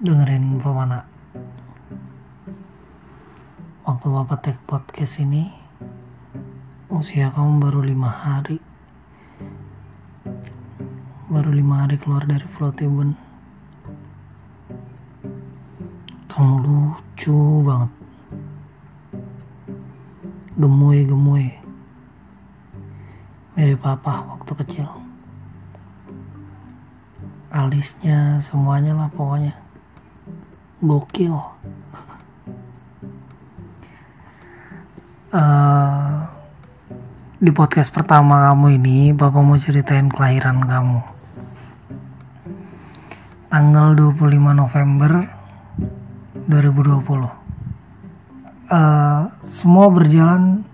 dengerin Pemana. Waktu bapak take podcast ini usia kamu baru lima hari. Baru lima hari keluar dari Pulau Tibun kamu lucu banget. Gemoy gemoy mirip papa waktu kecil. Alisnya semuanya lah pokoknya gokil. Uh, di podcast pertama kamu ini Bapak mau ceritain kelahiran kamu. Tanggal 25 November 2020 uh, semua berjalan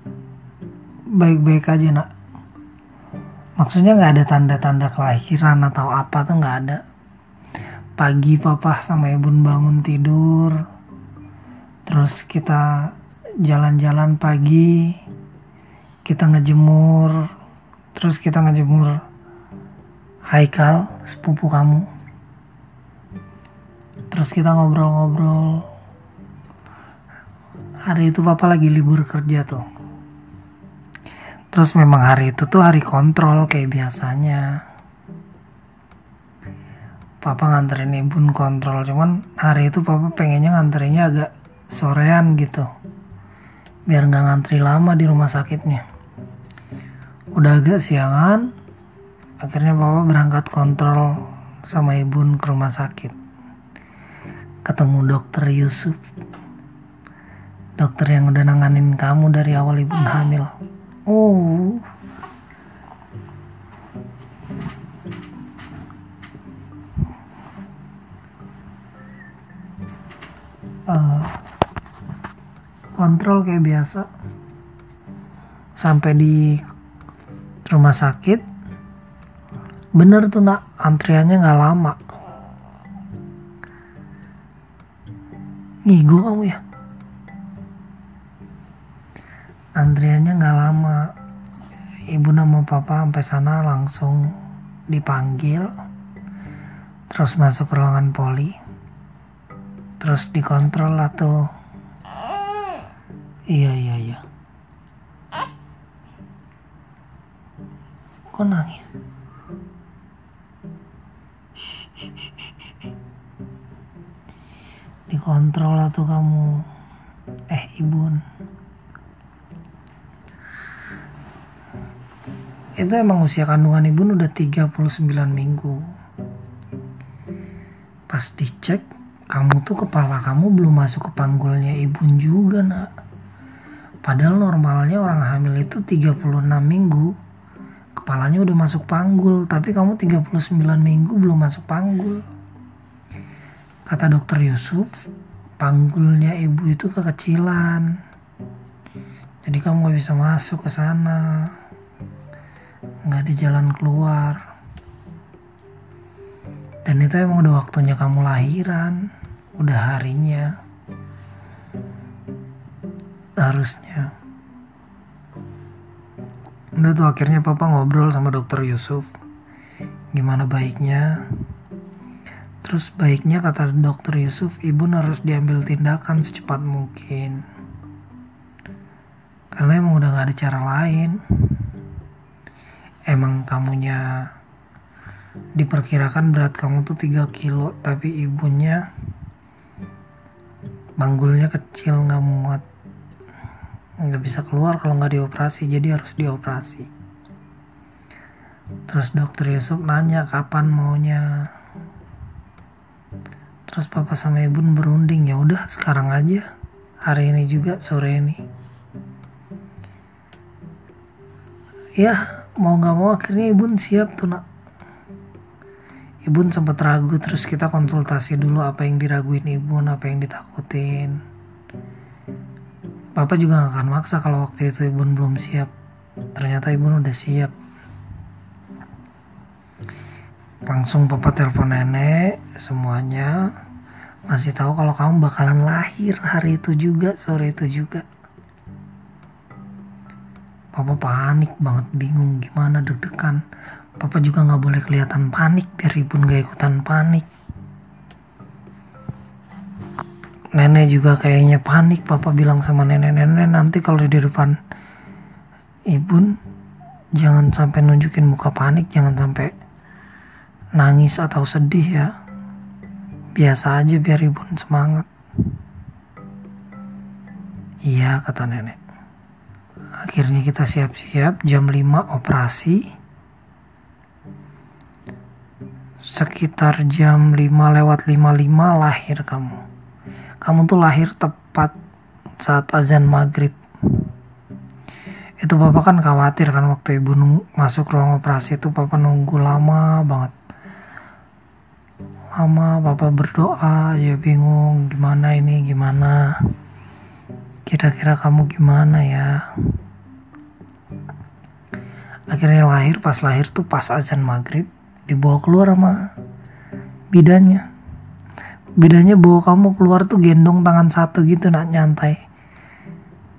baik-baik aja nak. Maksudnya nggak ada tanda-tanda kelahiran atau apa tuh nggak ada pagi papa sama ibu bangun tidur. Terus kita jalan-jalan pagi kita ngejemur. Terus kita ngejemur Haikal sepupu kamu. Terus kita ngobrol-ngobrol. Hari itu papa lagi libur kerja tuh. Terus memang hari itu tuh hari kontrol kayak biasanya. Papa nganterin ibu kontrol, cuman hari itu papa pengennya nganterinnya agak sorean gitu. Biar nggak ngantri lama di rumah sakitnya. Udah agak siangan, akhirnya papa berangkat kontrol sama ibu ke rumah sakit. Ketemu dokter Yusuf. Dokter yang udah nanganin kamu dari awal ibu hamil. Oh. Uh, kontrol kayak biasa. Sampai di rumah sakit bener tuh nak. Antriannya nggak lama. Ngigo kamu ya. Antriannya nggak lama. Ibu nama papa sampai sana langsung dipanggil terus masuk ruangan poli terus dikontrol tuh. Iya iya iya. Kok nangis? Dikontrol tuh kamu. Eh ibun. Itu emang usia kandungan ibu udah 39 minggu. Pas dicek kamu tuh kepala kamu belum masuk ke panggulnya ibu juga nak. Padahal normalnya orang hamil itu 36 minggu. Kepalanya udah masuk panggul tapi kamu 39 minggu belum masuk panggul. Kata dokter Yusuf panggulnya ibu itu kekecilan. Jadi kamu gak bisa masuk ke sana. Nggak ada jalan keluar dan itu emang udah waktunya kamu lahiran udah harinya. Harusnya. Udah tuh akhirnya papa ngobrol sama dokter Yusuf. Gimana baiknya? Terus baiknya kata dokter Yusuf ibu harus diambil tindakan secepat mungkin. Karena emang udah gak ada cara lain. Emang kamunya diperkirakan berat kamu tuh 3 kilo tapi ibunya banggulnya kecil nggak muat. Nggak bisa keluar kalau nggak dioperasi jadi harus dioperasi. Terus dokter Yusuf nanya kapan maunya. Terus papa sama ibu berunding ya udah sekarang aja. Hari ini juga sore ini. Ya mau nggak mau akhirnya ibu siap tuh nak ibu sempat ragu terus kita konsultasi dulu apa yang diraguin ibu apa yang ditakutin. Papa juga gak akan maksa kalau waktu itu ibu belum siap. Ternyata ibu udah siap. Langsung papa telepon nenek semuanya. Masih tahu kalau kamu bakalan lahir hari itu juga sore itu juga. Papa panik banget bingung gimana deg-degan. Papa juga nggak boleh kelihatan panik biar ibu nggak ikutan panik. nenek juga kayaknya panik papa bilang sama nenek-nenek nanti kalau di depan ibu jangan sampai nunjukin muka panik jangan sampai nangis atau sedih ya. Biasa aja biar ibu semangat. Iya kata nenek. Akhirnya kita siap-siap jam 5 operasi sekitar jam 5 lewat 55 lahir kamu. Kamu tuh lahir tepat saat azan maghrib. Itu papa kan khawatir kan waktu ibu masuk ruang operasi itu papa nunggu lama banget. Lama papa berdoa ya bingung gimana ini gimana? Kira-kira kamu gimana ya? Akhirnya lahir pas lahir tuh pas azan maghrib dibawa keluar sama bidannya bedanya bawa kamu keluar tuh gendong tangan satu gitu nak nyantai.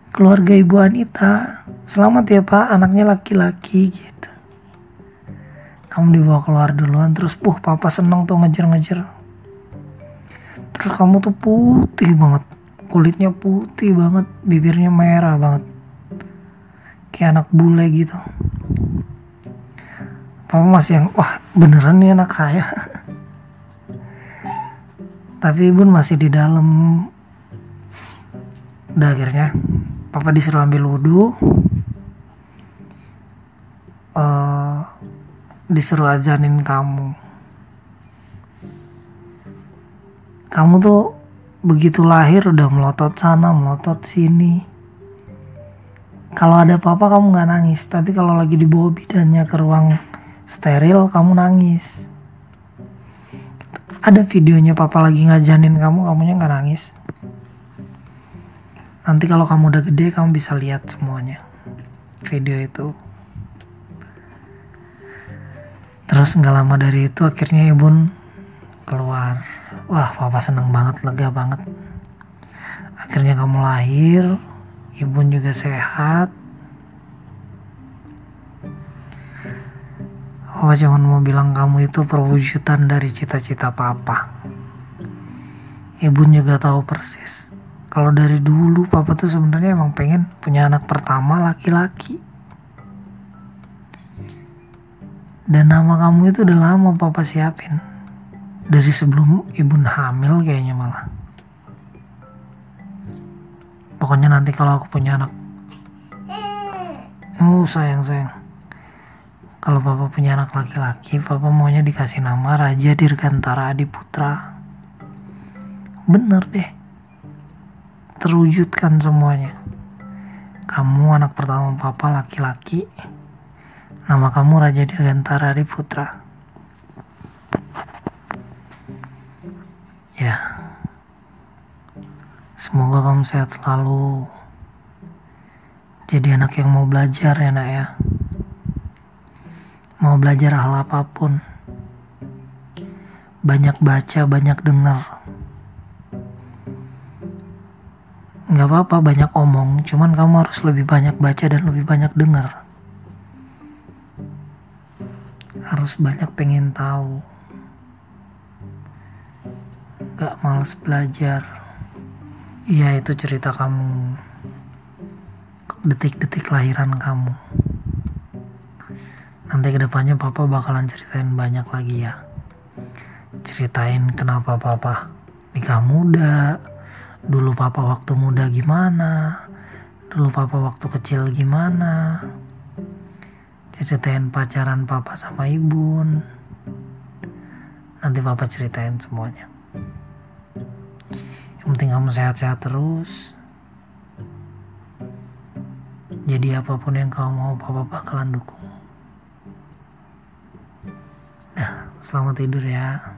Keluarga ibu Anita selamat ya pak anaknya laki-laki gitu. Kamu dibawa keluar duluan terus puh papa seneng tuh ngejar-ngejar. Terus kamu tuh putih banget kulitnya putih banget bibirnya merah banget. Kayak anak bule gitu papa masih yang wah beneran nih anak saya. Tapi ibu masih di dalam. Udah akhirnya papa disuruh ambil wudhu uh, disuruh ajanin kamu. Kamu tuh begitu lahir udah melotot sana melotot sini. Kalau ada papa kamu nggak nangis tapi kalau lagi dibawa bidannya ke ruang steril kamu nangis. Ada videonya papa lagi ngajanin kamu kamunya nggak nangis. Nanti kalau kamu udah gede kamu bisa lihat semuanya. Video itu. Terus nggak lama dari itu akhirnya ibu keluar. Wah papa seneng banget lega banget. Akhirnya kamu lahir ibu juga sehat Papa cuma mau bilang kamu itu perwujudan dari cita-cita papa. Ibu juga tahu persis. Kalau dari dulu papa tuh sebenarnya emang pengen punya anak pertama laki-laki. Dan nama kamu itu udah lama papa siapin. Dari sebelum ibu hamil kayaknya malah. Pokoknya nanti kalau aku punya anak. Oh sayang sayang kalau papa punya anak laki-laki, papa maunya dikasih nama Raja Dirgantara Adiputra. Bener deh. Terwujudkan semuanya. Kamu anak pertama papa laki-laki. Nama kamu Raja Dirgantara Adiputra. Ya. Semoga kamu sehat selalu. Jadi anak yang mau belajar ya nak ya mau belajar hal apa pun. Banyak baca banyak dengar. Nggak apa-apa banyak omong. Cuman kamu harus lebih banyak baca dan lebih banyak dengar. Harus banyak pengen tahu. Nggak males belajar. Iya itu cerita kamu. Detik-detik lahiran kamu nanti ke depannya papa bakalan ceritain banyak lagi ya. Ceritain kenapa papa nikah muda dulu papa waktu muda gimana dulu papa waktu kecil gimana. Ceritain pacaran papa sama ibu nanti papa ceritain semuanya. Yang penting kamu sehat-sehat terus. Jadi apa pun yang kamu mau papa bakalan dukung Selamat tidur ya.